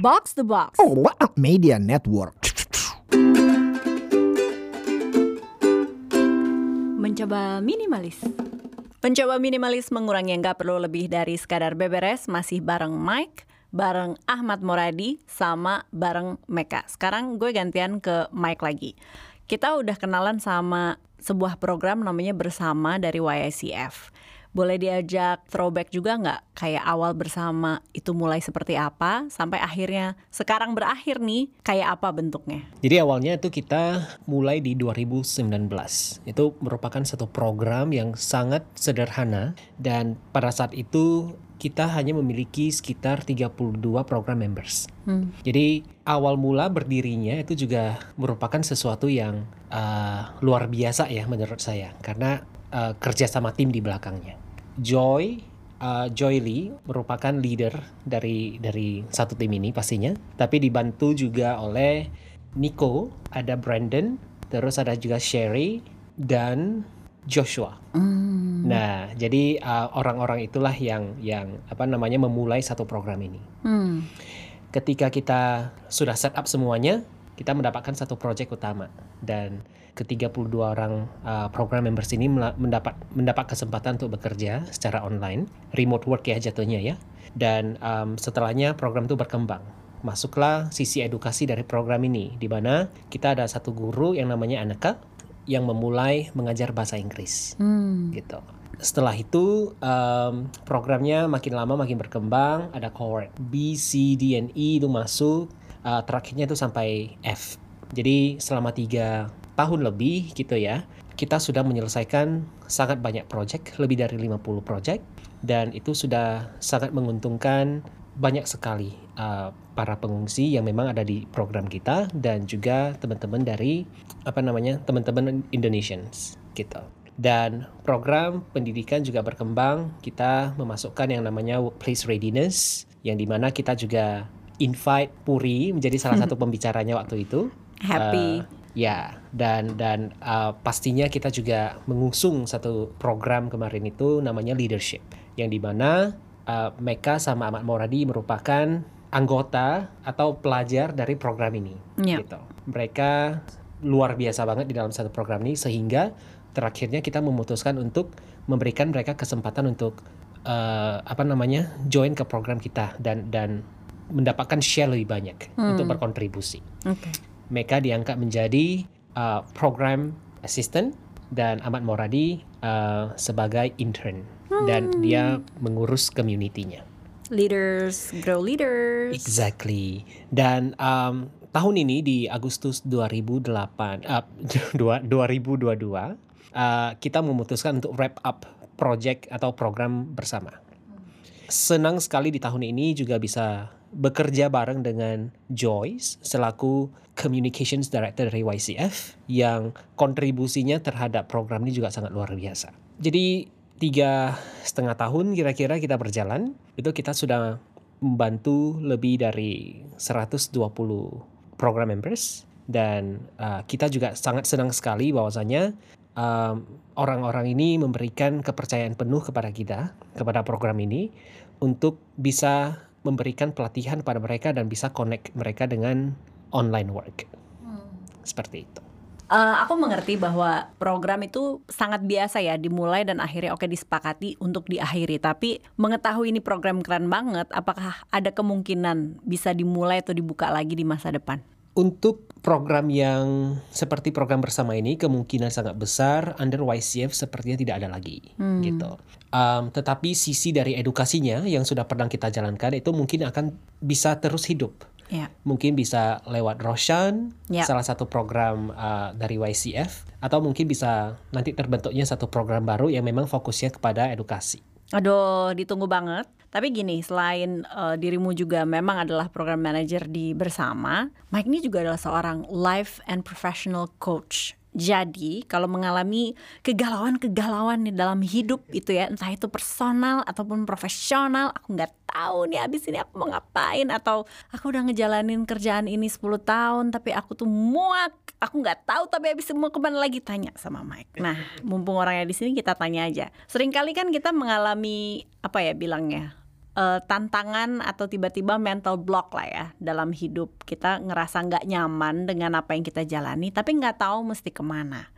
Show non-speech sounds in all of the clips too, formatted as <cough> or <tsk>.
Box the Box. Oh, what a media network. Mencoba minimalis. Mencoba minimalis mengurangi yang nggak perlu lebih dari sekadar beberes masih bareng Mike, bareng Ahmad Moradi, sama bareng Meka. Sekarang gue gantian ke Mike lagi. Kita udah kenalan sama sebuah program namanya Bersama dari YICF. Boleh diajak throwback juga nggak? Kayak awal bersama itu mulai seperti apa, sampai akhirnya sekarang berakhir nih, kayak apa bentuknya? Jadi awalnya itu kita mulai di 2019. Itu merupakan satu program yang sangat sederhana dan pada saat itu kita hanya memiliki sekitar 32 program members. Hmm. Jadi awal mula berdirinya itu juga merupakan sesuatu yang uh, luar biasa ya menurut saya karena uh, kerja sama tim di belakangnya. Joy uh, Joy Lee merupakan leader dari dari satu tim ini pastinya, tapi dibantu juga oleh Nico, ada Brandon, terus ada juga Sherry dan Joshua. Hmm. Nah, jadi uh, orang-orang itulah yang yang apa namanya memulai satu program ini. Hmm. Ketika kita sudah set up semuanya, kita mendapatkan satu proyek utama dan ke-32 orang uh, program members ini mendapat mendapat kesempatan untuk bekerja secara online, remote work ya jatuhnya ya. Dan um, setelahnya program itu berkembang. Masuklah sisi edukasi dari program ini di mana kita ada satu guru yang namanya Anaka yang memulai mengajar bahasa Inggris Hmm. gitu. Setelah itu um, programnya makin lama makin berkembang, ada cohort B, C, D, and E itu masuk, uh, terakhirnya itu sampai F. Jadi selama tiga tahun lebih gitu ya, kita sudah menyelesaikan sangat banyak project, lebih dari 50 project, dan itu sudah sangat menguntungkan banyak sekali uh, para pengungsi yang memang ada di program kita dan juga teman-teman dari apa namanya teman-teman Indonesians gitu. Dan program pendidikan juga berkembang. Kita memasukkan yang namanya workplace readiness, yang di mana kita juga invite Puri menjadi salah <laughs> satu pembicaranya waktu itu. Happy. Uh, ya, dan dan uh, pastinya kita juga mengusung satu program kemarin itu namanya leadership, yang di mana uh, Meka sama Ahmad Moradi merupakan anggota atau pelajar dari program ini. Ya. Gitu. Mereka luar biasa banget di dalam satu program ini sehingga terakhirnya kita memutuskan untuk memberikan mereka kesempatan untuk uh, apa namanya join ke program kita dan dan mendapatkan share lebih banyak Hmm. untuk berkontribusi. Oke. Mereka diangkat menjadi uh, program assistant dan Ahmad Moradi uh, sebagai intern dan dia mengurus community-nya. Leaders grow leaders. Exactly. Dan um, tahun ini di Agustus 2008 uh, <laughs> dua- 2022 uh, kita memutuskan untuk wrap up project atau program bersama. Senang sekali di tahun ini juga bisa bekerja bareng dengan Joyce selaku Communications Director dari YCF yang kontribusinya terhadap program ini juga sangat luar biasa. Jadi tiga setengah tahun kira-kira kita berjalan itu kita sudah membantu lebih dari 120 program members dan uh, kita juga sangat senang sekali bahwasanya um, orang-orang ini memberikan kepercayaan penuh kepada kita kepada program ini untuk bisa memberikan pelatihan pada mereka dan bisa connect mereka dengan online work seperti itu. Eh, aku mengerti bahwa program itu sangat biasa ya dimulai dan akhirnya oke disepakati untuk diakhiri. Tapi mengetahui ini program keren banget, apakah ada kemungkinan bisa dimulai atau dibuka lagi di masa depan? Untuk program yang seperti program bersama ini kemungkinan sangat besar under YCF sepertinya tidak ada lagi Hmm. gitu. Um, tetapi sisi dari edukasinya yang sudah pernah kita jalankan itu mungkin akan bisa terus hidup. Ya. Mungkin bisa lewat Roshan, Ya. salah satu program uh, dari YCF, atau mungkin bisa nanti terbentuknya satu program baru yang memang fokusnya kepada edukasi. Aduh, ditunggu banget. Tapi gini, selain eh, dirimu juga memang adalah program manager di Bersama, Mike ini juga adalah seorang life and professional coach. Jadi, kalau mengalami kegalauan-kegalauan di dalam hidup itu ya, entah itu personal ataupun profesional, aku nggak tahu nih abis ini aku mau ngapain atau aku udah ngejalanin kerjaan ini 10 tahun tapi aku tuh muak, aku nggak tahu tapi abis mau ke mana lagi tanya sama Mike. Nah, mumpung orangnya di sini kita tanya aja. Seringkali kan kita mengalami apa ya bilangnya eh, tantangan atau tiba-tiba mental block lah ya dalam hidup. Kita ngerasa nggak nyaman dengan apa yang kita jalani tapi nggak tahu mesti ke mana.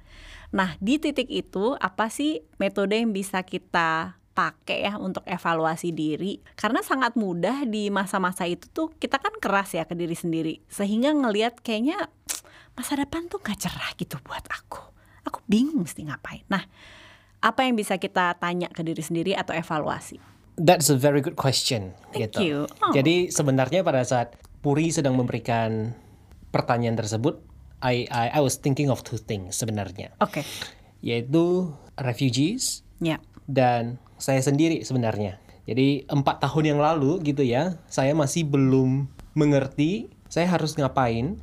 Nah di titik itu apa sih metode yang bisa kita pakai ya untuk evaluasi diri? Karena sangat mudah di masa-masa itu tuh kita kan keras ya ke diri sendiri sehingga ngelihat kayaknya <tsk> masa depan tuh gak cerah gitu buat aku. Aku bingung mesti ngapain. Nah apa yang bisa kita tanya ke diri sendiri atau evaluasi That's a very good question. Thank gitu. you. Oh. Jadi sebenarnya pada saat Puri sedang memberikan pertanyaan tersebut, I I, I was thinking of two things sebenarnya, oke yaitu refugees ya dan saya sendiri sebenarnya. Jadi empat tahun yang lalu gitu ya, saya masih belum mengerti saya harus ngapain.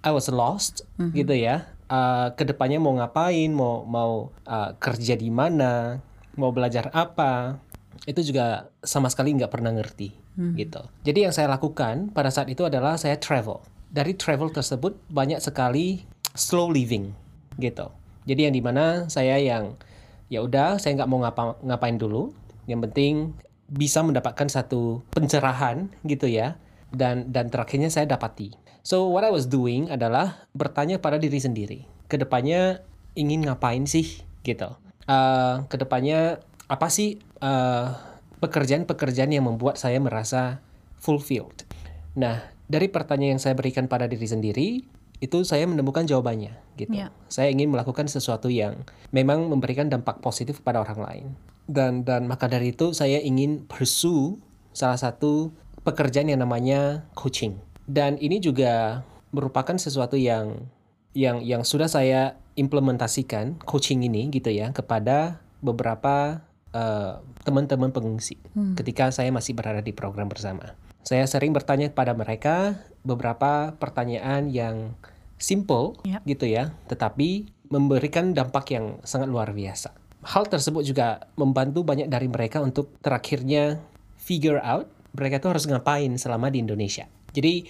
I was lost gitu ya. Uh, ke depannya mau ngapain, mau mau uh, kerja di mana, mau belajar apa, itu juga sama sekali nggak pernah ngerti gitu. Jadi yang saya lakukan pada saat itu adalah saya travel. Dari travel tersebut banyak sekali slow living gitu. Jadi yang di mana saya yang ya udah saya nggak mau ngapa ngapain dulu. Yang penting bisa mendapatkan satu pencerahan gitu ya. Dan dan terakhirnya saya dapati. So what I was doing adalah bertanya pada diri sendiri. Ke depannya ingin ngapain sih gitu. Uh, ke depannya apa sih uh, pekerjaan-pekerjaan yang membuat saya merasa fulfilled. Nah dari pertanyaan yang saya berikan pada diri sendiri itu saya menemukan jawabannya gitu. Ya. Saya ingin melakukan sesuatu yang memang memberikan dampak positif pada orang lain. Dan dan maka dari itu saya ingin pursue salah satu pekerjaan yang namanya coaching. Dan ini juga merupakan sesuatu yang yang yang sudah saya implementasikan coaching ini gitu ya kepada beberapa eh, teman-teman pengungsi ketika saya masih berada di program bersama. Saya sering bertanya kepada mereka beberapa pertanyaan yang simple Ya. gitu ya, tetapi memberikan dampak yang sangat luar biasa. Hal tersebut juga membantu banyak dari mereka untuk terakhirnya figure out mereka tuh harus ngapain selama di Indonesia. Jadi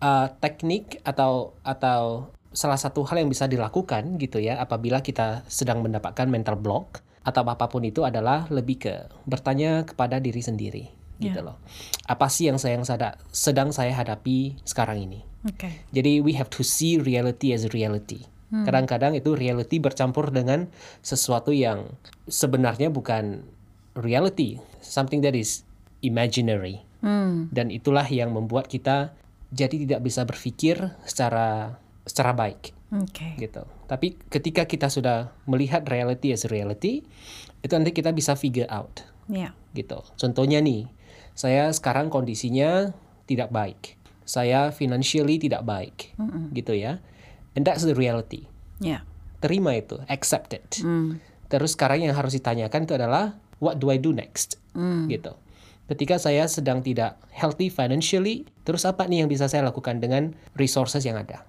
uh, teknik atau atau salah satu hal yang bisa dilakukan gitu ya apabila kita sedang mendapatkan mental block atau apa pun itu adalah lebih ke bertanya kepada diri sendiri gitu Ya. loh. Apa sih yang saya yang sada- sedang saya hadapi sekarang ini? oke Jadi we have to see reality as reality. Kadang-kadang itu reality bercampur dengan sesuatu yang sebenarnya bukan reality, something that is imaginary. Hmm. Dan itulah yang membuat kita jadi tidak bisa berpikir secara secara baik oke gitu. Tapi ketika kita sudah melihat reality as reality, itu nanti kita bisa figure out ya gitu. Contohnya nih, saya sekarang kondisinya tidak baik. Saya financially tidak baik, gitu ya. And that's the reality. ya Terima itu, accept it. Hmm. Terus sekarang yang harus ditanyakan itu adalah what do I do next, gitu. Ketika saya sedang tidak healthy financially, terus apa nih yang bisa saya lakukan dengan resources yang ada?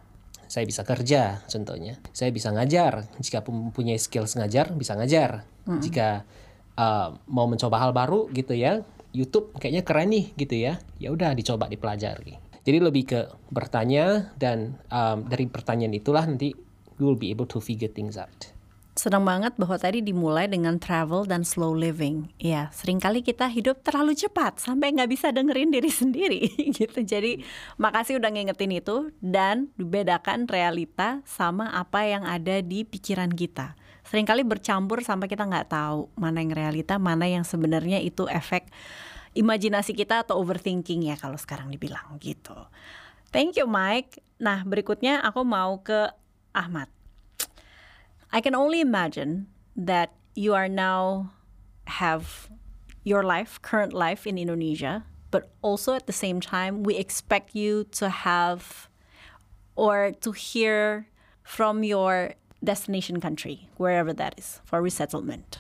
Saya bisa kerja, contohnya. Saya bisa ngajar. Jika mempunyai skills ngajar, bisa ngajar. Jika uh, mau mencoba hal baru gitu ya, YouTube kayaknya keren nih gitu ya. Ya udah dicoba dipelajari. Jadi lebih ke bertanya dan um, dari pertanyaan itulah nanti we will be able to figure things out. Senang banget bahwa tadi dimulai dengan travel dan slow living. Ya, sering kali kita hidup terlalu cepat sampai nggak bisa dengerin diri sendiri <laughs> gitu. Jadi makasih udah ngingetin itu dan bedakan realita sama apa yang ada di pikiran kita. Seringkali bercampur sampai kita nggak tahu mana yang realita, mana yang sebenarnya itu efek imajinasi kita atau overthinking ya kalau sekarang dibilang gitu. Thank you Mike. Nah berikutnya aku mau ke Ahmad. I can only imagine that you are now have your life, current life in Indonesia, but also at the same time, we expect you to have or to hear from your destination country, wherever that is, for resettlement.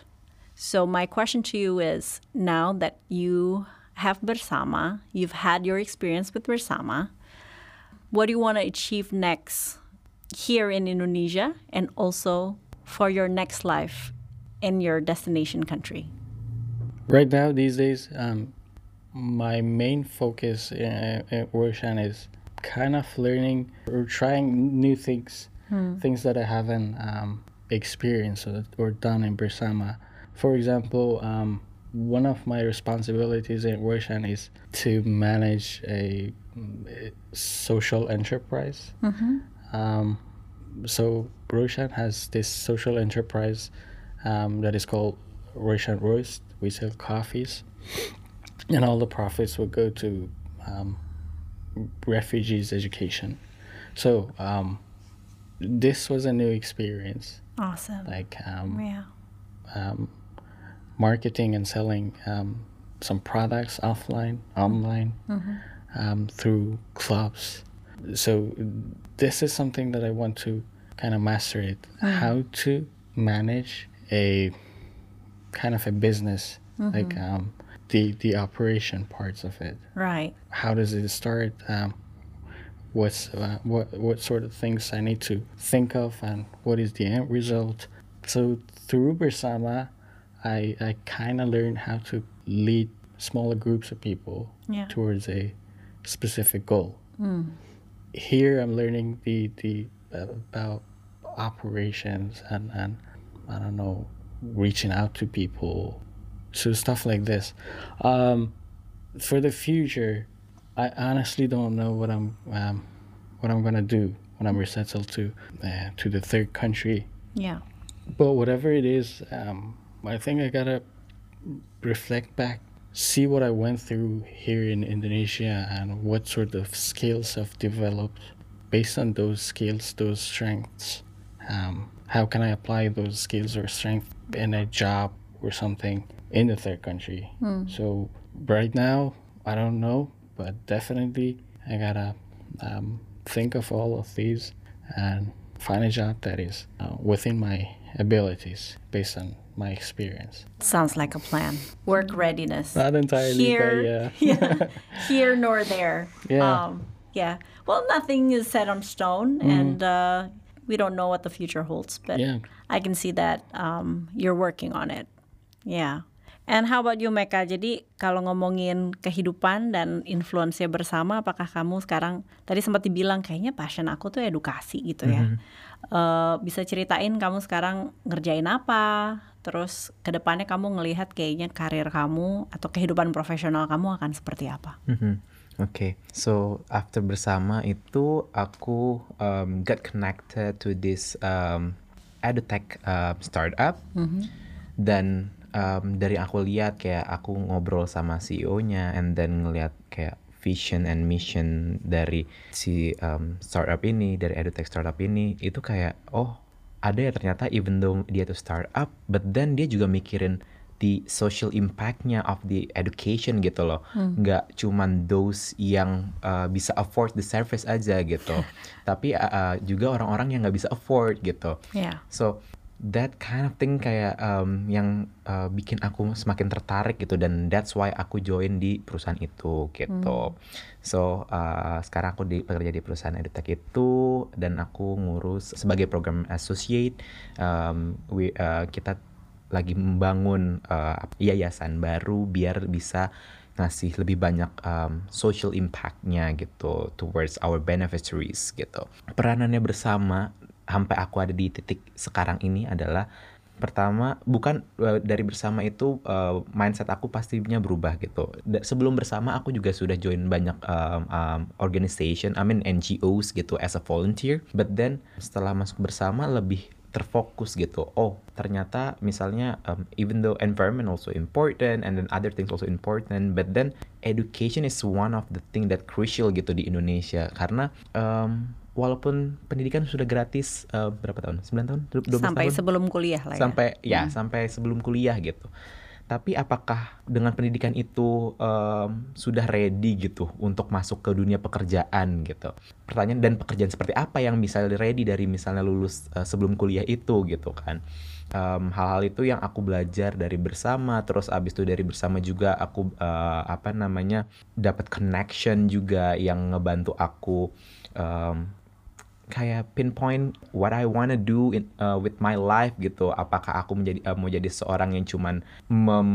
So, my question to you is now that you have Bersama, you've had your experience with Bersama, what do you want to achieve next here in Indonesia and also for your next life in your destination country? Right now, these days, um, my main focus in, in Roshan is kind of learning or trying new things, things that I haven't um, experienced or, or done in Bersama. For example, um, one of my responsibilities in Roshan is to manage a mm, social enterprise. Um, so Roshan has this social enterprise um, that is called Roshan Roast. We sell coffees, and all the profits will go to um, refugees' education. So um, this was a new experience, Awesome. like um, yeah. um, marketing and selling um, some products offline, online, um, through clubs. So this is something that I want to kind of master it. How to manage a kind of a business, like um, the the operation parts of it. Right. How does it start? Um, what's uh, what what sort of things I need to think of, and what is the end result? So through Bersama, I I kind of learned how to lead smaller groups of people Yeah. towards a specific goal. Here, I'm learning the the uh, about operations and and I don't know reaching out to people, so stuff like this. Um, for the future, I honestly don't know what I'm um, what I'm gonna do when I'm resettled to uh, to the third country. Yeah. But whatever it is, um, I think I gotta reflect back, see what I went through here in Indonesia, and what sort of skills I've developed. Based on those skills, those strengths, um, how can I apply those skills or strength in a job or something in the third country? So right now, I don't know, but definitely I gotta um, think of all of these and find a job that is uh, within my abilities based on my experience. Sounds like a plan. Work readiness. Not entirely, Here, but yeah. <laughs> <laughs> yeah, here nor there. Yeah. Um, yeah. Well, nothing is set on stone, and uh, we don't know what the future holds. But Yeah. I can see that um, you're working on it. Yeah. And how about you, Meka? Jadi kalau ngomongin kehidupan dan influence bersama, apakah kamu sekarang tadi sempat dibilang kayaknya passion aku tuh edukasi gitu ya? Eh, bisa ceritain kamu sekarang ngerjain apa? Terus ke depannya kamu ngelihat kayaknya karir kamu atau kehidupan profesional kamu akan seperti apa? Mhm. Oke, so after bersama itu aku um, got connected to this um, edutech um, startup dan um, dari aku lihat kayak aku ngobrol sama CEO-nya and then ngelihat kayak vision and mission dari si um, startup ini dari edutech startup ini itu kayak oh ada ya ternyata even though dia tuh startup but then dia juga mikirin the social impactnya of the education gitu loh. Nggak cuman those yang uh, bisa afford the service aja gitu. <laughs> Tapi uh, juga orang-orang yang nggak bisa afford gitu. Ya. So that kind of thing kayak um, yang uh, bikin aku semakin tertarik gitu dan that's why aku join di perusahaan itu gitu. So uh, sekarang aku di, bekerja di perusahaan edutech itu dan aku ngurus sebagai program associate. Um, we, uh, kita lagi membangun uh, yayasan baru biar bisa ngasih lebih banyak um, social impactnya gitu towards our beneficiaries gitu. Peranannya bersama sampai aku ada di titik sekarang ini adalah pertama bukan uh, dari bersama itu uh, mindset aku pastinya berubah gitu. Sebelum bersama aku juga sudah join banyak um, um, organization, I mean NGOs gitu as a volunteer. But then setelah masuk bersama lebih terfokus gitu. Oh, ternyata misalnya um, even though environment also important and then other things also important, but then education is one of the thing that crucial gitu di Indonesia karena um, walaupun pendidikan sudah gratis uh, berapa tahun? 9 tahun? 12 Sampai tahun? sebelum kuliah lah ya. sampai ya sampai sebelum kuliah gitu. Tapi apakah dengan pendidikan itu em, sudah ready gitu untuk masuk ke dunia pekerjaan gitu? Pertanyaan dan pekerjaan seperti apa yang bisa ready dari misalnya lulus eh, sebelum kuliah itu gitu kan? Em, hal-hal itu yang aku belajar dari bersama, terus abis itu dari bersama juga aku eh, apa namanya dapat connection juga yang ngebantu aku em, kayak pinpoint what I wanna do in, uh, with my life gitu. Apakah aku menjadi uh, mau jadi seorang yang cuman mem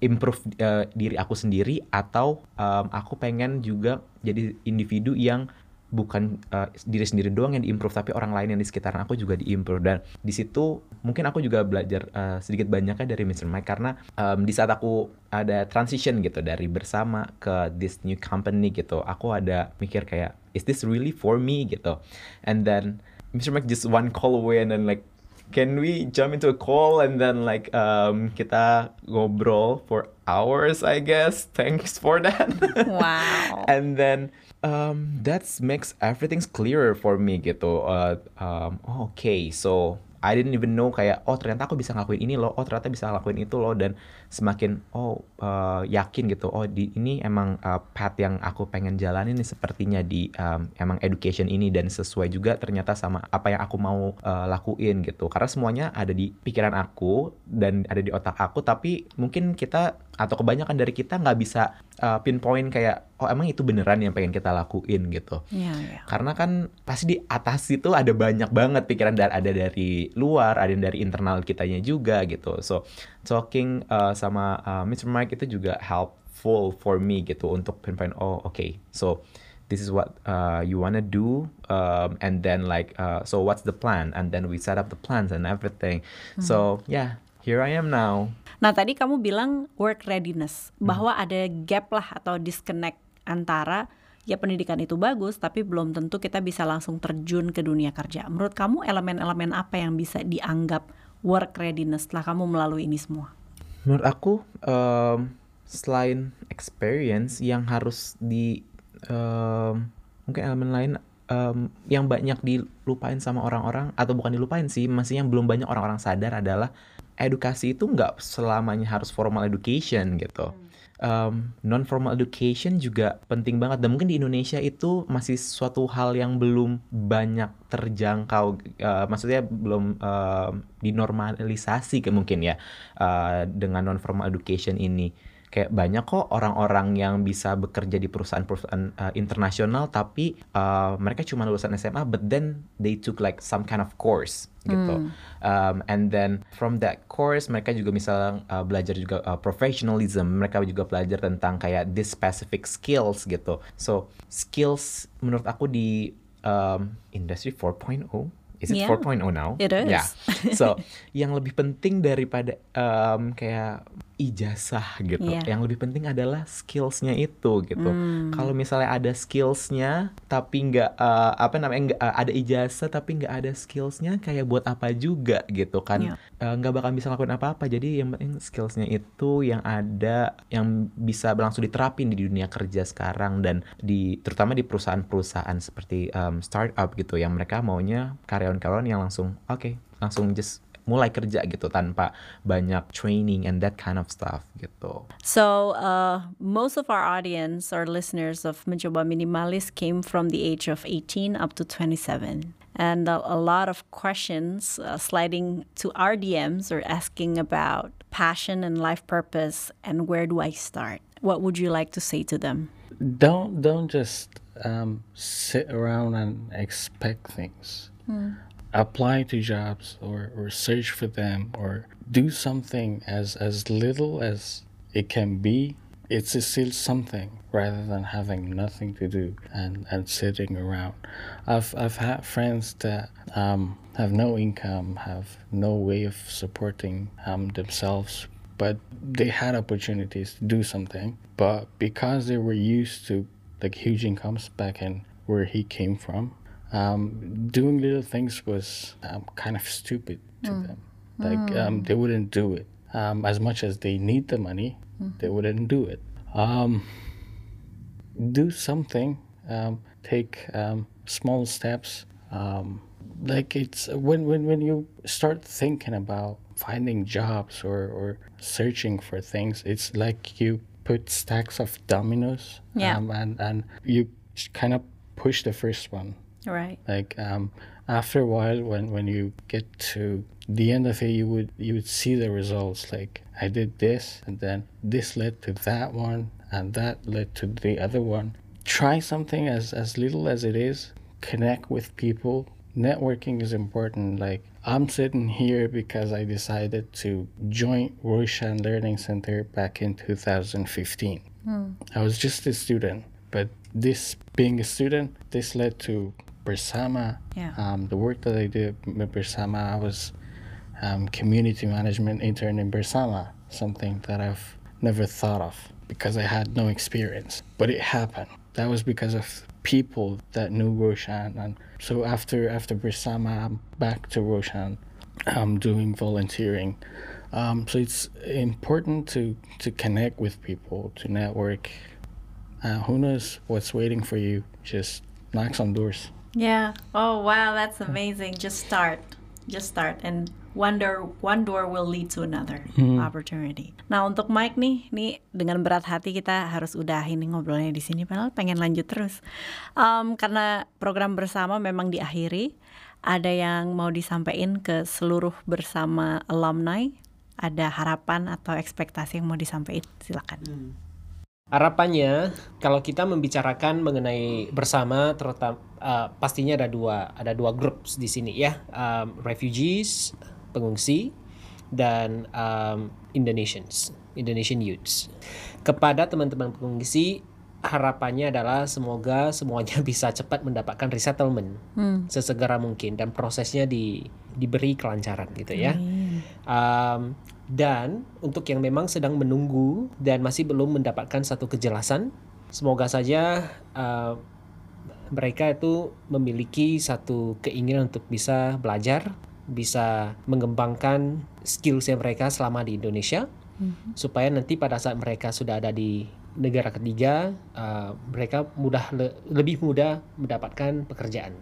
improve uh, diri aku sendiri atau um, aku pengen juga jadi individu yang bukan uh, diri sendiri doang yang diimprove tapi orang lain yang di sekitaran aku juga diimprove dan di situ mungkin aku juga belajar uh, sedikit banyaknya dari Mr. Mike karena um, di saat aku ada transition gitu dari bersama ke this new company gitu aku ada mikir kayak is this really for me gitu and then Mr. Mike just one call away and then like can we jump into a call and then like um, kita ngobrol for hours I guess thanks for that Wow. <laughs> and then um, that makes everything's clearer for me gitu. Uh, um, oh, okay so I didn't even know kayak oh ternyata aku bisa ngelakuin ini loh oh ternyata bisa ngelakuin itu loh dan semakin oh uh, yakin gitu oh di ini emang uh, path yang aku pengen jalanin nih sepertinya di um, emang education ini dan sesuai juga ternyata sama apa yang aku mau uh, lakuin gitu. Karena semuanya ada di pikiran aku dan ada di otak aku tapi mungkin kita atau kebanyakan dari kita nggak bisa uh, pinpoint kayak oh emang itu beneran yang pengen kita lakuin gitu Iya, iya. karena kan pasti di atas itu ada banyak banget pikiran dari ada dari luar, ada yang dari internal kitanya juga gitu. So talking uh, sama uh, Mr. Mike itu juga helpful for me gitu untuk pinpoint oh oke. So this is what uh, you wanna do um, and then like uh, so what's the plan and then we set up the plans and everything. So yeah, here I am now. Nah tadi kamu bilang work readiness bahwa ada gap lah atau disconnect antara ya pendidikan itu bagus tapi belum tentu kita bisa langsung terjun ke dunia kerja. Menurut kamu elemen-elemen apa yang bisa dianggap work readiness setelah kamu melalui ini semua? Menurut aku um, selain experience yang harus di um, mungkin elemen lain um, yang banyak dilupain sama orang-orang atau bukan dilupain sih, masih yang belum banyak orang-orang sadar adalah edukasi itu nggak selamanya harus formal education gitu. Um, non formal education juga penting banget. Dan mungkin di Indonesia itu masih suatu hal yang belum banyak terjangkau uh, maksudnya belum uh, dinormalisasi ke mungkin ya uh, dengan non formal education ini kayak banyak kok orang-orang yang bisa bekerja di perusahaan-perusahaan uh, internasional tapi uh, mereka cuma lulusan SMA but then they took like some kind of course gitu um, and then from that course mereka juga misalnya uh, belajar juga uh, professionalism mereka juga belajar tentang kayak this specific skills gitu so skills menurut aku di um, industry 4.0 Is it Yeah. 4.0 now? It is. Yeah. <laughs> So, yang lebih penting daripada um, kayak ijazah gitu. Iya. Yang lebih penting adalah skillsnya itu gitu. Hmm. Kalau misalnya ada skillsnya tapi nggak uh, apa namanya nggak uh, ada ijazah tapi nggak ada skillsnya kayak buat apa juga gitu kan? Iya. Uh, nggak bakal bisa lakuin apa-apa. Jadi yang penting skillsnya itu yang ada yang bisa langsung diterapin di dunia kerja sekarang dan di terutama di perusahaan-perusahaan seperti um, startup gitu yang mereka maunya karyawan-karyawan yang langsung oke langsung just mulai kerja gitu tanpa banyak training and that kind of stuff gitu. So, uh, most of our audience or listeners of Mencoba Minimalis came from the age of 18 up to 27. And a, a lot of questions uh, sliding to our DMs or asking about passion and life purpose and where do I start? What would you like to say to them? don't don't just um, sit around and expect things. Apply to jobs or, or search for them or do something as as little as it can be. It's still something rather than having nothing to do and, and sitting around. I've I've had friends that um, have no income, have no way of supporting um, themselves but they had opportunities to do something but because they were used to like huge incomes back in where he came from um, doing little things was um, kind of stupid to them. Like um, they wouldn't do it. Um, as much as they need the money they wouldn't do it. Um, do something um, take um, small steps. Um, like it's when, when when you start thinking about finding jobs or, or searching for things it's like you put stacks of dominoes Yeah. um, and, and you kind of push the first one Right. like um, after a while when, when you get to the end of it you would you would see the results. Like i did this and then this led to that one and that led to the other one. Try something as as little as it is. Connect with people. Networking is important. Like i'm sitting here because i decided to join roshan learning center back in 2015 I was just a student, but this being a student, this led to Bersama. Yeah. Um, the work that I did with Bersama, I was um, community management intern in Bersama, something that I've never thought of because I had no experience. But it happened. That was because of people that knew Roshan. And so after after Bersama, I'm back to Roshan. I'm doing volunteering. Um, so it's important to, to connect with people, to network. Uh, who knows what's waiting for you? Just knocks on doors. Yeah. Oh wow, that's amazing. Just start. Just start and one door one door will lead to another opportunity. Nah, untuk Mike nih, nih dengan berat hati kita harus udahin nih ngobrolnya di sini padahal pengen lanjut terus. Em, karena program bersama memang diakhiri. Ada yang mau disampaikan ke seluruh bersama alumni? Ada harapan atau ekspektasi yang mau disampaikan? Silakan. Harapannya kalau kita membicarakan mengenai bersama terutama uh, pastinya ada dua ada dua groups di sini ya. Um, refugees pengungsi dan um, Indonesians Indonesian youths. Kepada teman-teman pengungsi harapannya adalah semoga semuanya <laughs> bisa cepat mendapatkan resettlement sesegera mungkin dan prosesnya di diberi kelancaran gitu ya. Um, dan untuk yang memang sedang menunggu dan masih belum mendapatkan satu kejelasan, semoga saja uh, mereka itu memiliki satu keinginan untuk bisa belajar, bisa mengembangkan skills yang mereka selama di Indonesia, supaya nanti pada saat mereka sudah ada di negara ketiga, uh, mereka mudah le- lebih mudah mendapatkan pekerjaan,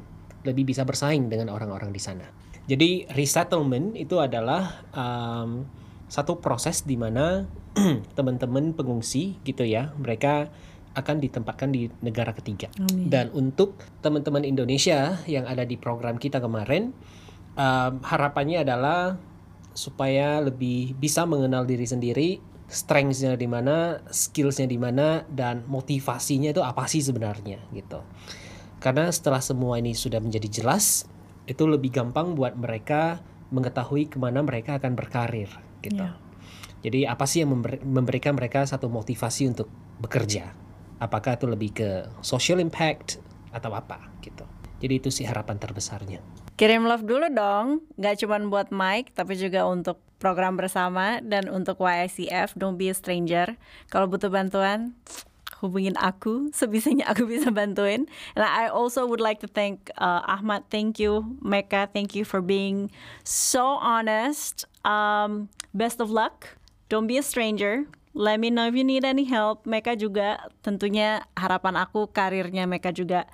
lebih bisa bersaing dengan orang-orang di sana. Jadi resettlement itu adalah um, satu proses di mana <clears throat> teman-teman pengungsi gitu ya, mereka akan ditempatkan di negara ketiga. Dan untuk teman-teman Indonesia yang ada di program kita kemarin, um, harapannya adalah supaya lebih bisa mengenal diri sendiri, strengths-nya di mana, skills-nya di mana, dan motivasinya itu apa sih sebenarnya gitu. Karena setelah semua ini sudah menjadi jelas, itu lebih gampang buat mereka mengetahui ke mana mereka akan berkarir gitu. Iya. Jadi apa sih yang member- memberikan mereka satu motivasi untuk bekerja? Apakah itu lebih ke social impact atau apa gitu. Jadi itu sih harapan terbesarnya. Kirim love dulu dong, nggak cuma buat Mike, tapi juga untuk program bersama dan untuk YICF, Don't Be a Stranger. Kalau butuh bantuan, hubungin aku, <laughs> sebisanya aku bisa bantuin. And I also would like to thank uh, Ahmad, thank you, Mecca, thank you for being so honest. Um, best of luck, don't be a stranger. Let me know if you need any help. Mecca juga tentunya harapan aku karirnya Mecca juga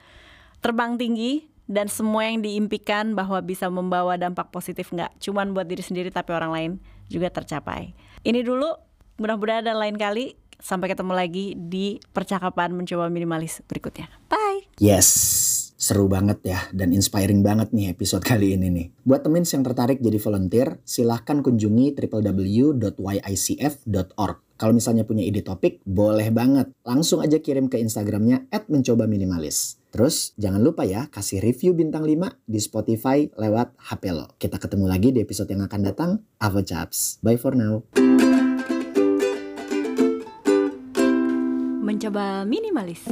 terbang tinggi dan semua yang diimpikan bahwa bisa membawa dampak positif nggak cuman buat diri sendiri tapi orang lain juga tercapai. Ini dulu mudah-mudahan ada lain kali sampai ketemu lagi di percakapan mencoba minimalis berikutnya. Bye. Yes, seru banget ya dan inspiring banget nih episode kali ini nih. Buat temen yang tertarik jadi volunteer, silahkan kunjungi www.yicf.org. Kalau misalnya punya ide topik, boleh banget. Langsung aja kirim ke Instagramnya at mencoba minimalis. Terus jangan lupa ya kasih review bintang 5 di Spotify lewat HP lo. Kita ketemu lagi di episode yang akan datang. Avo Chaps. Bye for now. Mencoba minimalis.